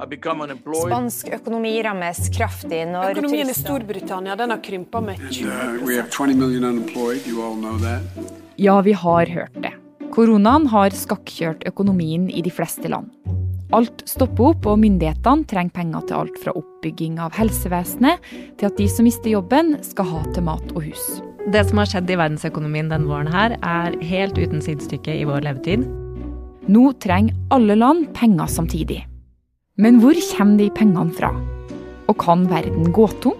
Spansk økonomi rammes kraftig når Økonomien i Storbritannia den har krympa med 20 Uh, we have 20 million unemployed. You all know that. Ja, vi har hørt det. Koronaen har skakkjørt økonomien i de fleste land. Alt stopper opp, og myndighetene trenger penger til alt fra oppbygging av helsevesenet til at de som mister jobben, skal ha til mat og hus. Det som har skjedd i verdensøkonomien denne våren her, er helt uten sidestykke i vår levetid. Nå trenger alle land penger samtidig. Men hvor kommer de pengene fra? Og kan verden gå tom?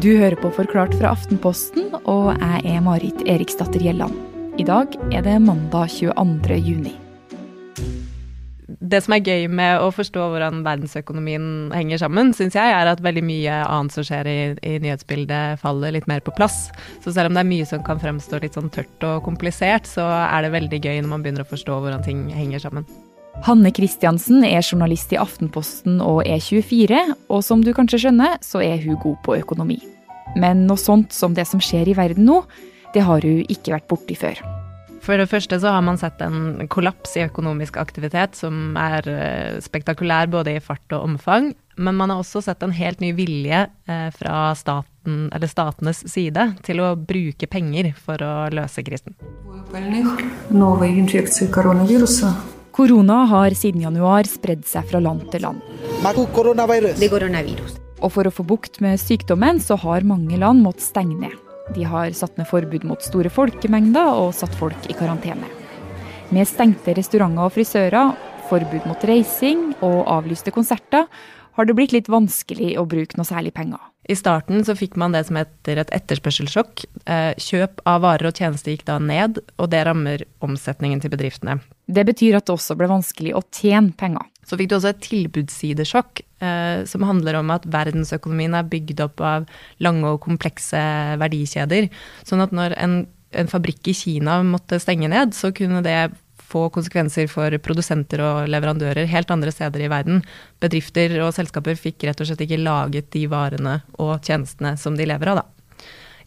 Du hører på Forklart fra Aftenposten, og jeg er Marit Eriksdatter Gjelland. I dag er det mandag 22. juni. Det som er gøy med å forstå hvordan verdensøkonomien henger sammen, syns jeg, er at veldig mye annet som skjer i, i nyhetsbildet, faller litt mer på plass. Så selv om det er mye som kan fremstå litt sånn tørt og komplisert, så er det veldig gøy når man begynner å forstå hvordan ting henger sammen. Hanne Kristiansen er journalist i Aftenposten og E24, og som du kanskje skjønner, så er hun god på økonomi. Men noe sånt som det som skjer i verden nå, det har hun ikke vært borti før. For det første så har man sett en kollaps i økonomisk aktivitet som er eh, spektakulær både i fart og omfang. Men man har også sett en helt ny vilje eh, fra staten, eller statenes side til å bruke penger for å løse krisen. Korona har siden januar spredd seg fra land til land. Og for å få bukt med sykdommen så har mange land måttet stenge ned. De har satt ned forbud mot store folkemengder og satt folk i karantene. Med stengte restauranter og frisører, forbud mot reising og avlyste konserter, har det blitt litt vanskelig å bruke noe særlig penger. I starten så fikk man det som heter et etterspørselssjokk. Eh, Kjøp av varer og tjenester gikk da ned, og det rammer omsetningen til bedriftene. Det betyr at det også ble vanskelig å tjene penger. Så fikk du også et tilbudssidesjokk, som handler om at verdensøkonomien er bygd opp av lange og komplekse verdikjeder. Sånn at når en, en fabrikk i Kina måtte stenge ned, så kunne det få konsekvenser for produsenter og leverandører helt andre steder i verden. Bedrifter og selskaper fikk rett og slett ikke laget de varene og tjenestene som de lever av, da.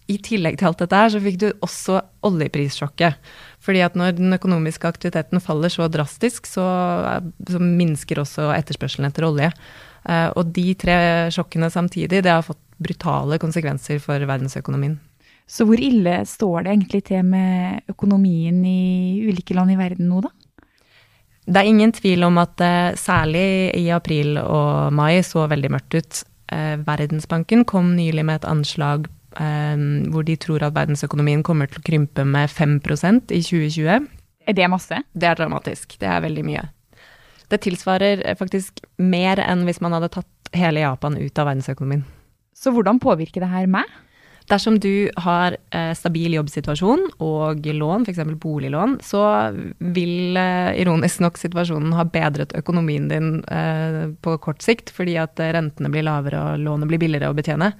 I tillegg til alt dette her, så fikk du også oljeprissjokket. Fordi at når den økonomiske aktiviteten faller så drastisk, så, så minsker også etterspørselen etter olje. Eh, Og de tre sjokkene samtidig, det har fått brutale konsekvenser for verdensøkonomien. Så hvor ille står det egentlig til med økonomien i ulike land i verden nå, da? Det er ingen tvil om at særlig i april og mai så veldig mørkt ut. Eh, Verdensbanken kom nylig med et anslag eh, hvor de tror at verdensøkonomien kommer til å krympe med 5% i 2020. Er det masse? Det er dramatisk. Det er veldig mye. Det tilsvarer eh, faktisk mer enn hvis man hadde tatt hele Japan ut av verdensøkonomien. Så hvordan påvirker det her meg? Dersom du har eh, stabil jobbsituasjon og lån, f.eks. boliglån, så vil eh, ironisk nok situasjonen ha bedret økonomien din eh, på kort sikt, fordi at eh, rentene blir lavere og lånet blir billigere å betjene.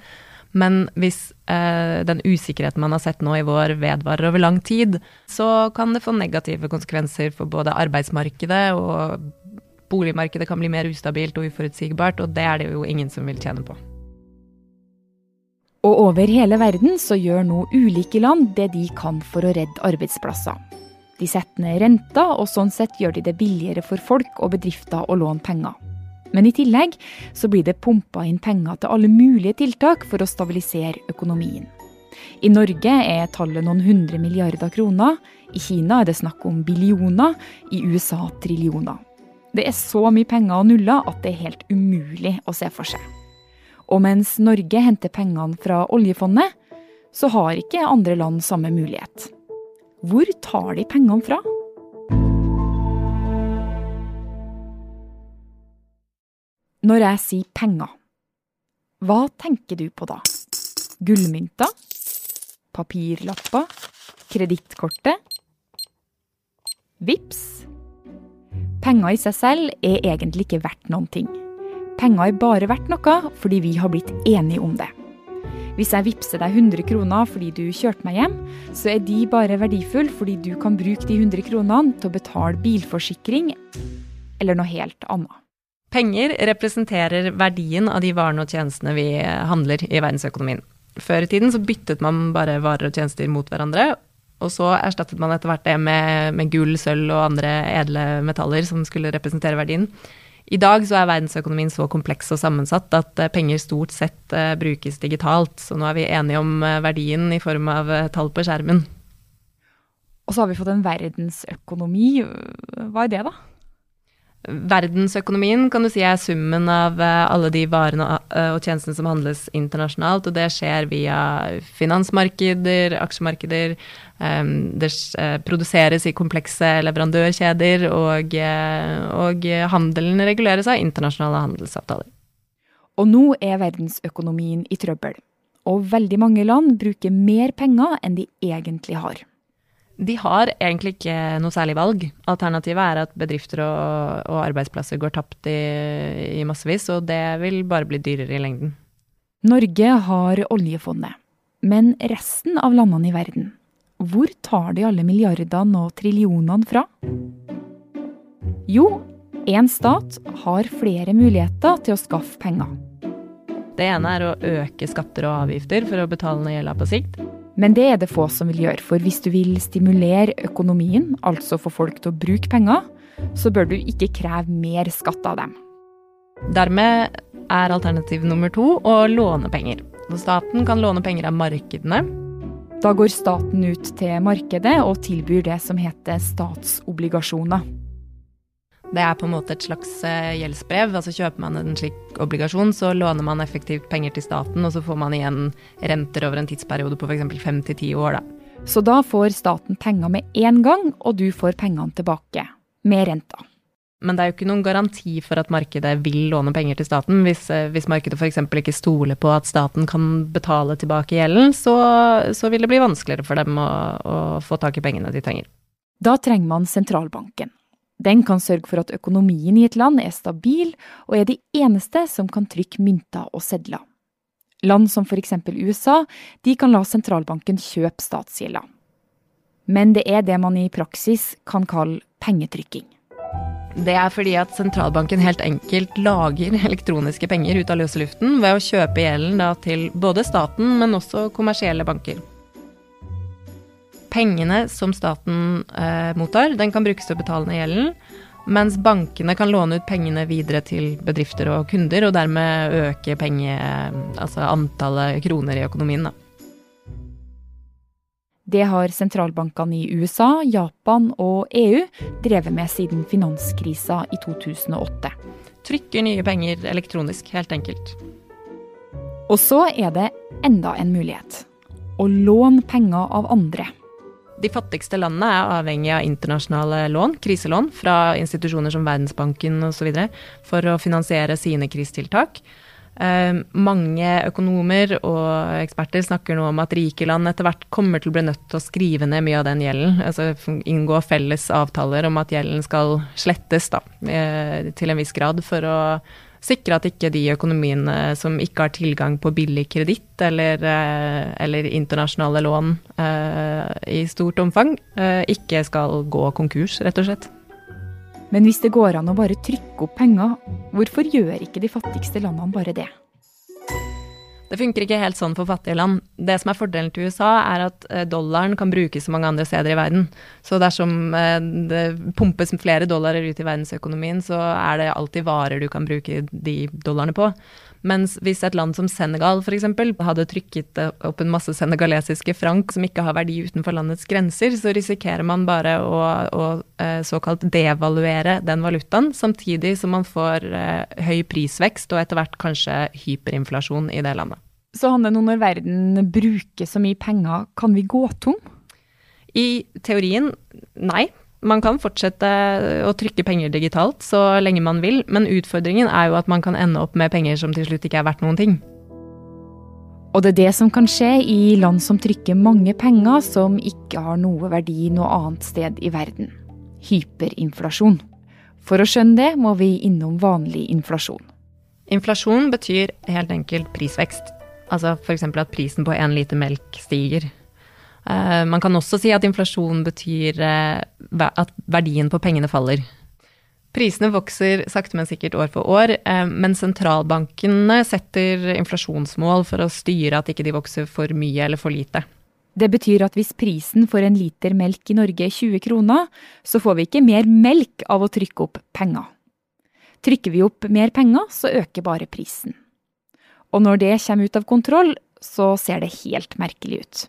Men hvis eh, den usikkerheten man har sett nå i vår vedvarer over lang tid, så kan det få negative konsekvenser for både arbeidsmarkedet og boligmarkedet kan bli mer ustabilt og uforutsigbart, og det er det jo ingen som vil tjene på. Og over hele verden så gjør nå ulike land det de kan for å redde arbeidsplasser. De setter ned renta, og sånn sett gjør de det billigere for folk og bedrifter å låne penger. Men i tillegg så blir det pumpa inn penger til alle mulige tiltak for å stabilisere økonomien. I Norge er tallet noen hundre milliarder kroner, i Kina er det snakk om billioner, i USA trillioner. Det er så mye penger og nuller at det er helt umulig å se for seg. Og mens Norge henter pengene fra oljefondet, så har ikke andre land samme mulighet. Hvor tar de pengene fra? Når jeg sier penger, hva tenker du på da? Gullmynter? Papirlapper? Kredittkortet? Vips? Penger i seg selv er egentlig ikke verdt noen ting. Penger er bare verdt noe fordi vi har blitt enige om det. Hvis jeg vippser deg 100 kroner fordi du kjørte meg hjem, så er de bare verdifulle fordi du kan bruke de 100 kronene til å betale bilforsikring eller noe helt annet. Penger representerer verdien av de varene og tjenestene vi handler i verdensøkonomien. Før i tiden så byttet man bare varer og tjenester mot hverandre, Og så erstattet man etter hvert det med, med gull, sølv og andre edle metaller som skulle representere verdien. I dag så er verdensøkonomien så kompleks og sammensatt at eh, penger stort sett uh, brukes digitalt. Så nå er vi enige om uh, verdien i form av tall på skjermen. Og så har vi fått en verdensøkonomi. Hva er det, da? Verdensøkonomien kan du si er summen av alle de varene og tjenestene som handles internasjonalt, og det skjer via finansmarkeder, aksjemarkeder. Det produseres i komplekse leverandørkjeder, og, og handelen reguleres av internasjonale handelsavtaler. Og nå er verdensøkonomien i trøbbel, og veldig mange land bruker mer penger enn de egentlig har. De har egentlig ikke noe særlig valg. Alternativet er at bedrifter og, og arbeidsplasser går tapt i, i massevis, og det vil bare bli dyrere i lengden. Norge har oljefondet, men resten av landene i verden, hvor tar de alle milliardene og trillionene fra? Jo, én stat har flere muligheter til å skaffe penger. Det ene er å øke skatter og avgifter for å betale ned gjelda på sikt. Men det er det få som vil gjøre, for hvis du vil stimulere økonomien, altså få folk til å bruke penger, så bør du ikke kreve mer skatt av dem. Dermed er alternativ nummer to å låne penger. Staten kan låne penger av markedene. Da går staten ut til markedet og tilbyr det som heter statsobligasjoner. Det er på en måte et slags eh, gjeldsbrev. altså Kjøper man en slik obligasjon, så låner man effektivt penger til staten, og så får man igjen renter over en tidsperiode på f.eks. fem til ti år. Da. Så da får staten penger med én gang, og du får pengene tilbake med renta. Men det er jo ikke noen garanti for at markedet vil låne penger til staten. Hvis, eh, hvis markedet f.eks. ikke stoler på at staten kan betale tilbake gjelden, så, så vil det bli vanskeligere for dem å, å få tak i pengene de trenger. Da trenger man sentralbanken. Den kan sørge for at økonomien i et land er stabil, og er de eneste som kan trykke mynter og sedler. Land som f.eks. USA de kan la sentralbanken kjøpe statsgjelda. Men det er det man i praksis kan kalle pengetrykking. Det er fordi at sentralbanken helt enkelt lager elektroniske penger ut av løse luften ved å kjøpe gjelden til både staten, men også kommersielle banker. Pengene som staten eh, mottar, den kan brukes til å betale ned gjelden. Mens bankene kan låne ut pengene videre til bedrifter og kunder, og dermed øke penge, altså antallet kroner i økonomien. Da. Det har sentralbankene i USA, Japan og EU drevet med siden finanskrisa i 2008. Trykker nye penger elektronisk, helt enkelt. Og så er det enda en mulighet. Å låne penger av andre. De fattigste landene er avhengig av internasjonale lån, kriselån, fra institusjoner som Verdensbanken osv. for å finansiere sine krisetiltak. Eh, mange økonomer og eksperter snakker nå om at rike land etter hvert kommer til å bli nødt til å skrive ned mye av den gjelden. Altså inngå felles avtaler om at gjelden skal slettes da, eh, til en viss grad for å sikre at ikke de økonomiene som ikke har tilgang på billig kreditt eller, eh, eller, internasjonale lån uh, i stort omfang, uh, ikke skal gå konkurs, rett og slett. Men hvis det går an å bare trykke opp penger, hvorfor gjør ikke de fattigste landene bare det? Det funker ikke helt sånn for fattige land. Det som er fordelen til USA, er at eh, dollaren kan brukes så mange andre steder i verden. Så dersom eh, det pumpes flere dollarer ut i verdensøkonomien, så er det alltid varer du kan bruke de dollarene på. Mens hvis et land som Senegal f.eks. hadde trykket opp en masse senegalesiske frank som ikke har verdi utenfor landets grenser, så risikerer man bare å, å eh, såkalt devaluere den valutaen, samtidig som man får høy prisvekst og etter hvert kanskje hyperinflasjon i det landet. Så Hanne, nå når verden bruker så mye penger, kan vi gå tom? I teorien, nei. Man kan fortsette å trykke penger digitalt så lenge man vil, men utfordringen er jo at man kan ende opp med penger som til slutt ikke er verdt noen ting. Og det er det som kan skje i land som trykker mange penger som ikke har noe verdi noe annet sted i verden. Hyperinflasjon. For å skjønne det må vi innom vanlig inflasjon. Inflasjon betyr helt enkelt prisvekst. Altså f.eks. at prisen på én liter melk stiger. Uh, man kan også si at inflasjon betyr uh, at verdien på pengene faller. Prisene vokser sakte, men sikkert år for år, uh, men sentralbankene setter inflasjonsmål for å styre at ikke de vokser for mye eller for lite. Det betyr at hvis prisen for en liter melk i Norge er 20 kroner, så får vi ikke mer melk av å trykke opp penger. Trykker vi opp mer penger, så øker bare prisen. Og når det kommer ut av kontroll, så ser det helt merkelig ut.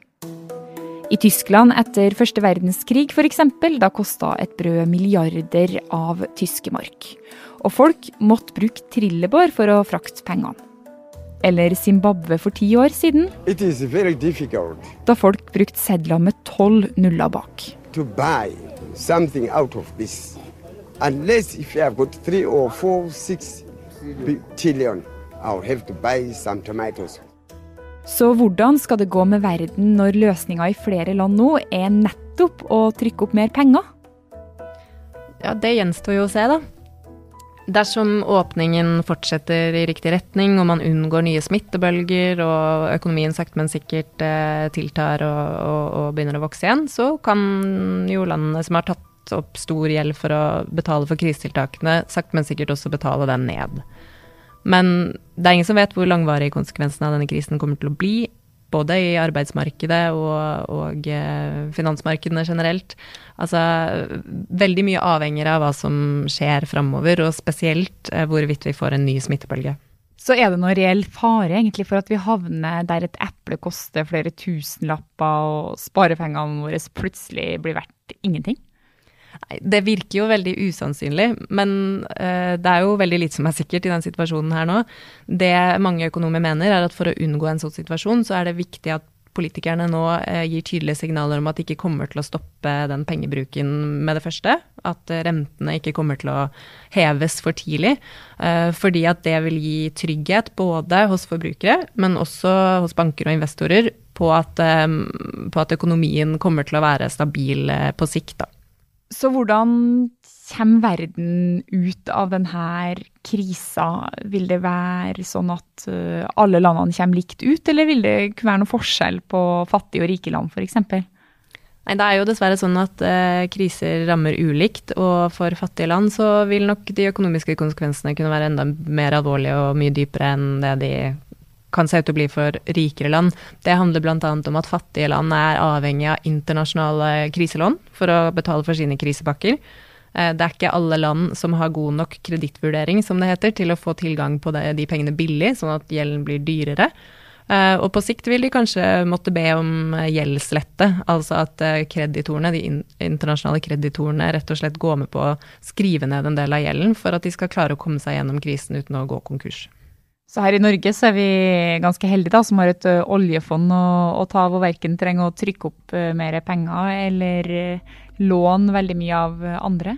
I Tyskland etter første verdenskrig f.eks., da kosta et brød milliarder av tyske mark. Og folk måtte bruke trillebår for å frakte pengene. Eller Zimbabwe for ti år siden, da folk brukte sedler med tolv nuller bak. To buy something out of this, unless if you have got three or four, six trillion, I'll have to buy some tomatoes. Så hvordan skal det gå med verden når løsninga i flere land nå er nettopp å trykke opp mer penger? Ja, det gjenstår jo å se, da. Dersom åpningen fortsetter i riktig retning og man unngår nye smittebølger og økonomien sakte, men sikkert eh, tiltar og, og, og, begynner å vokse igjen, så kan jo landene som har tatt opp stor gjeld for å betale for krisetiltakene, sakte, men sikkert også betale den ned. Men det er ingen som vet hvor langvarige konsekvensene av denne krisen kommer til å bli. Både i arbeidsmarkedet og, og eh, finansmarkedene generelt. Altså, veldig mye avhenger av hva som skjer framover, og spesielt eh, hvorvidt vi får en ny smittebølge. Så er det noe reell fare egentlig for at vi havner der et eple koster flere tusenlapper og sparepengene våre plutselig blir verdt ingenting? Det virker jo veldig usannsynlig, men uh, det er jo veldig lite som er sikkert i den situasjonen her nå. Det mange økonomer mener, er at for å unngå en sånn situasjon, så er det viktig at politikerne nå uh, gir tydelige signaler om at de ikke kommer til å stoppe den pengebruken med det første. At uh, rentene ikke kommer til å heves for tidlig. fordi at det vil gi trygghet både hos forbrukere, men også hos banker og investorer på at, på at økonomien kommer til å være stabil på sikt. da. Så hvordan kommer verden ut av denne krisa? Vil det være sånn at eh, alle landene kommer likt ut, eller vil det være noen forskjell på fattige og rike land f.eks.? Nei, Det er jo dessverre sånn at eh, kriser rammer ulikt, og for fattige land så vil nok de økonomiske konsekvensene kunne være enda mer alvorlige og mye dypere enn det de kan se ut til å bli for rikere land. Det handler bl.a. om at fattige land er avhengig av internasjonale kriselån for å betale for sine krisepakker. Eh, det er ikke alle land som har god nok kredittvurdering, som det heter, til å få tilgang på de pengene billig, sånn at gjelden blir dyrere. Eh, og på sikt vil de kanskje måtte be om gjeldslette, altså at eh, kreditorene, de internasjonale kreditorene rett og slett går med på å skrive ned en del av gjelden for at de skal klare å komme seg gjennom krisen uten å gå konkurs. Så her i Norge så er vi ganske heldige da, som har et uh, oljefond å, å, ta av og verken trenger å trykke opp uh, mer penger eller uh, låne veldig mye av andre.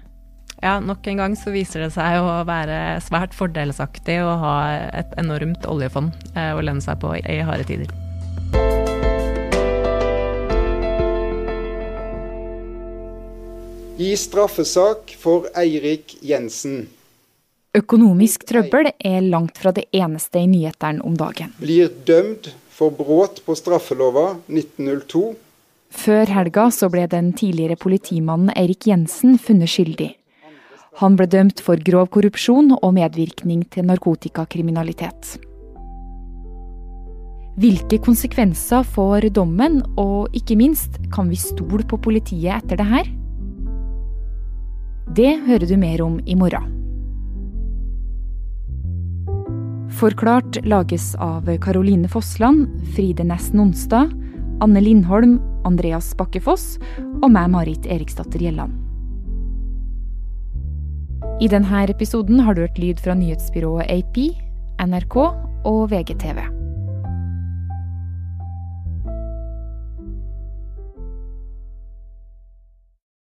Ja, nok en gang så viser det seg å være svært fordelsaktig å ha et enormt oljefond å lønne seg på i harde tider. I straffesak for Eirik Jensen. Økonomisk trøbbel er langt fra det eneste i nyhetene om dagen. Blir dømt for brudd på straffelova 1902. Før helga så ble den tidligere politimannen Eirik Jensen funnet skyldig. Han ble dømt for grov korrupsjon og medvirkning til narkotikakriminalitet. Hvilke konsekvenser får dommen, og ikke minst, kan vi stole på politiet etter det her? Det hører du mer om i morgen. Forklart lages av Caroline Fossland, Fride Næss Nonstad, Anne Lindholm, Andreas Bakkefoss og meg, Marit Eriksdatter Gjelland. I denne episoden har du hørt lyd fra nyhetsbyrået AP, NRK og VGTV.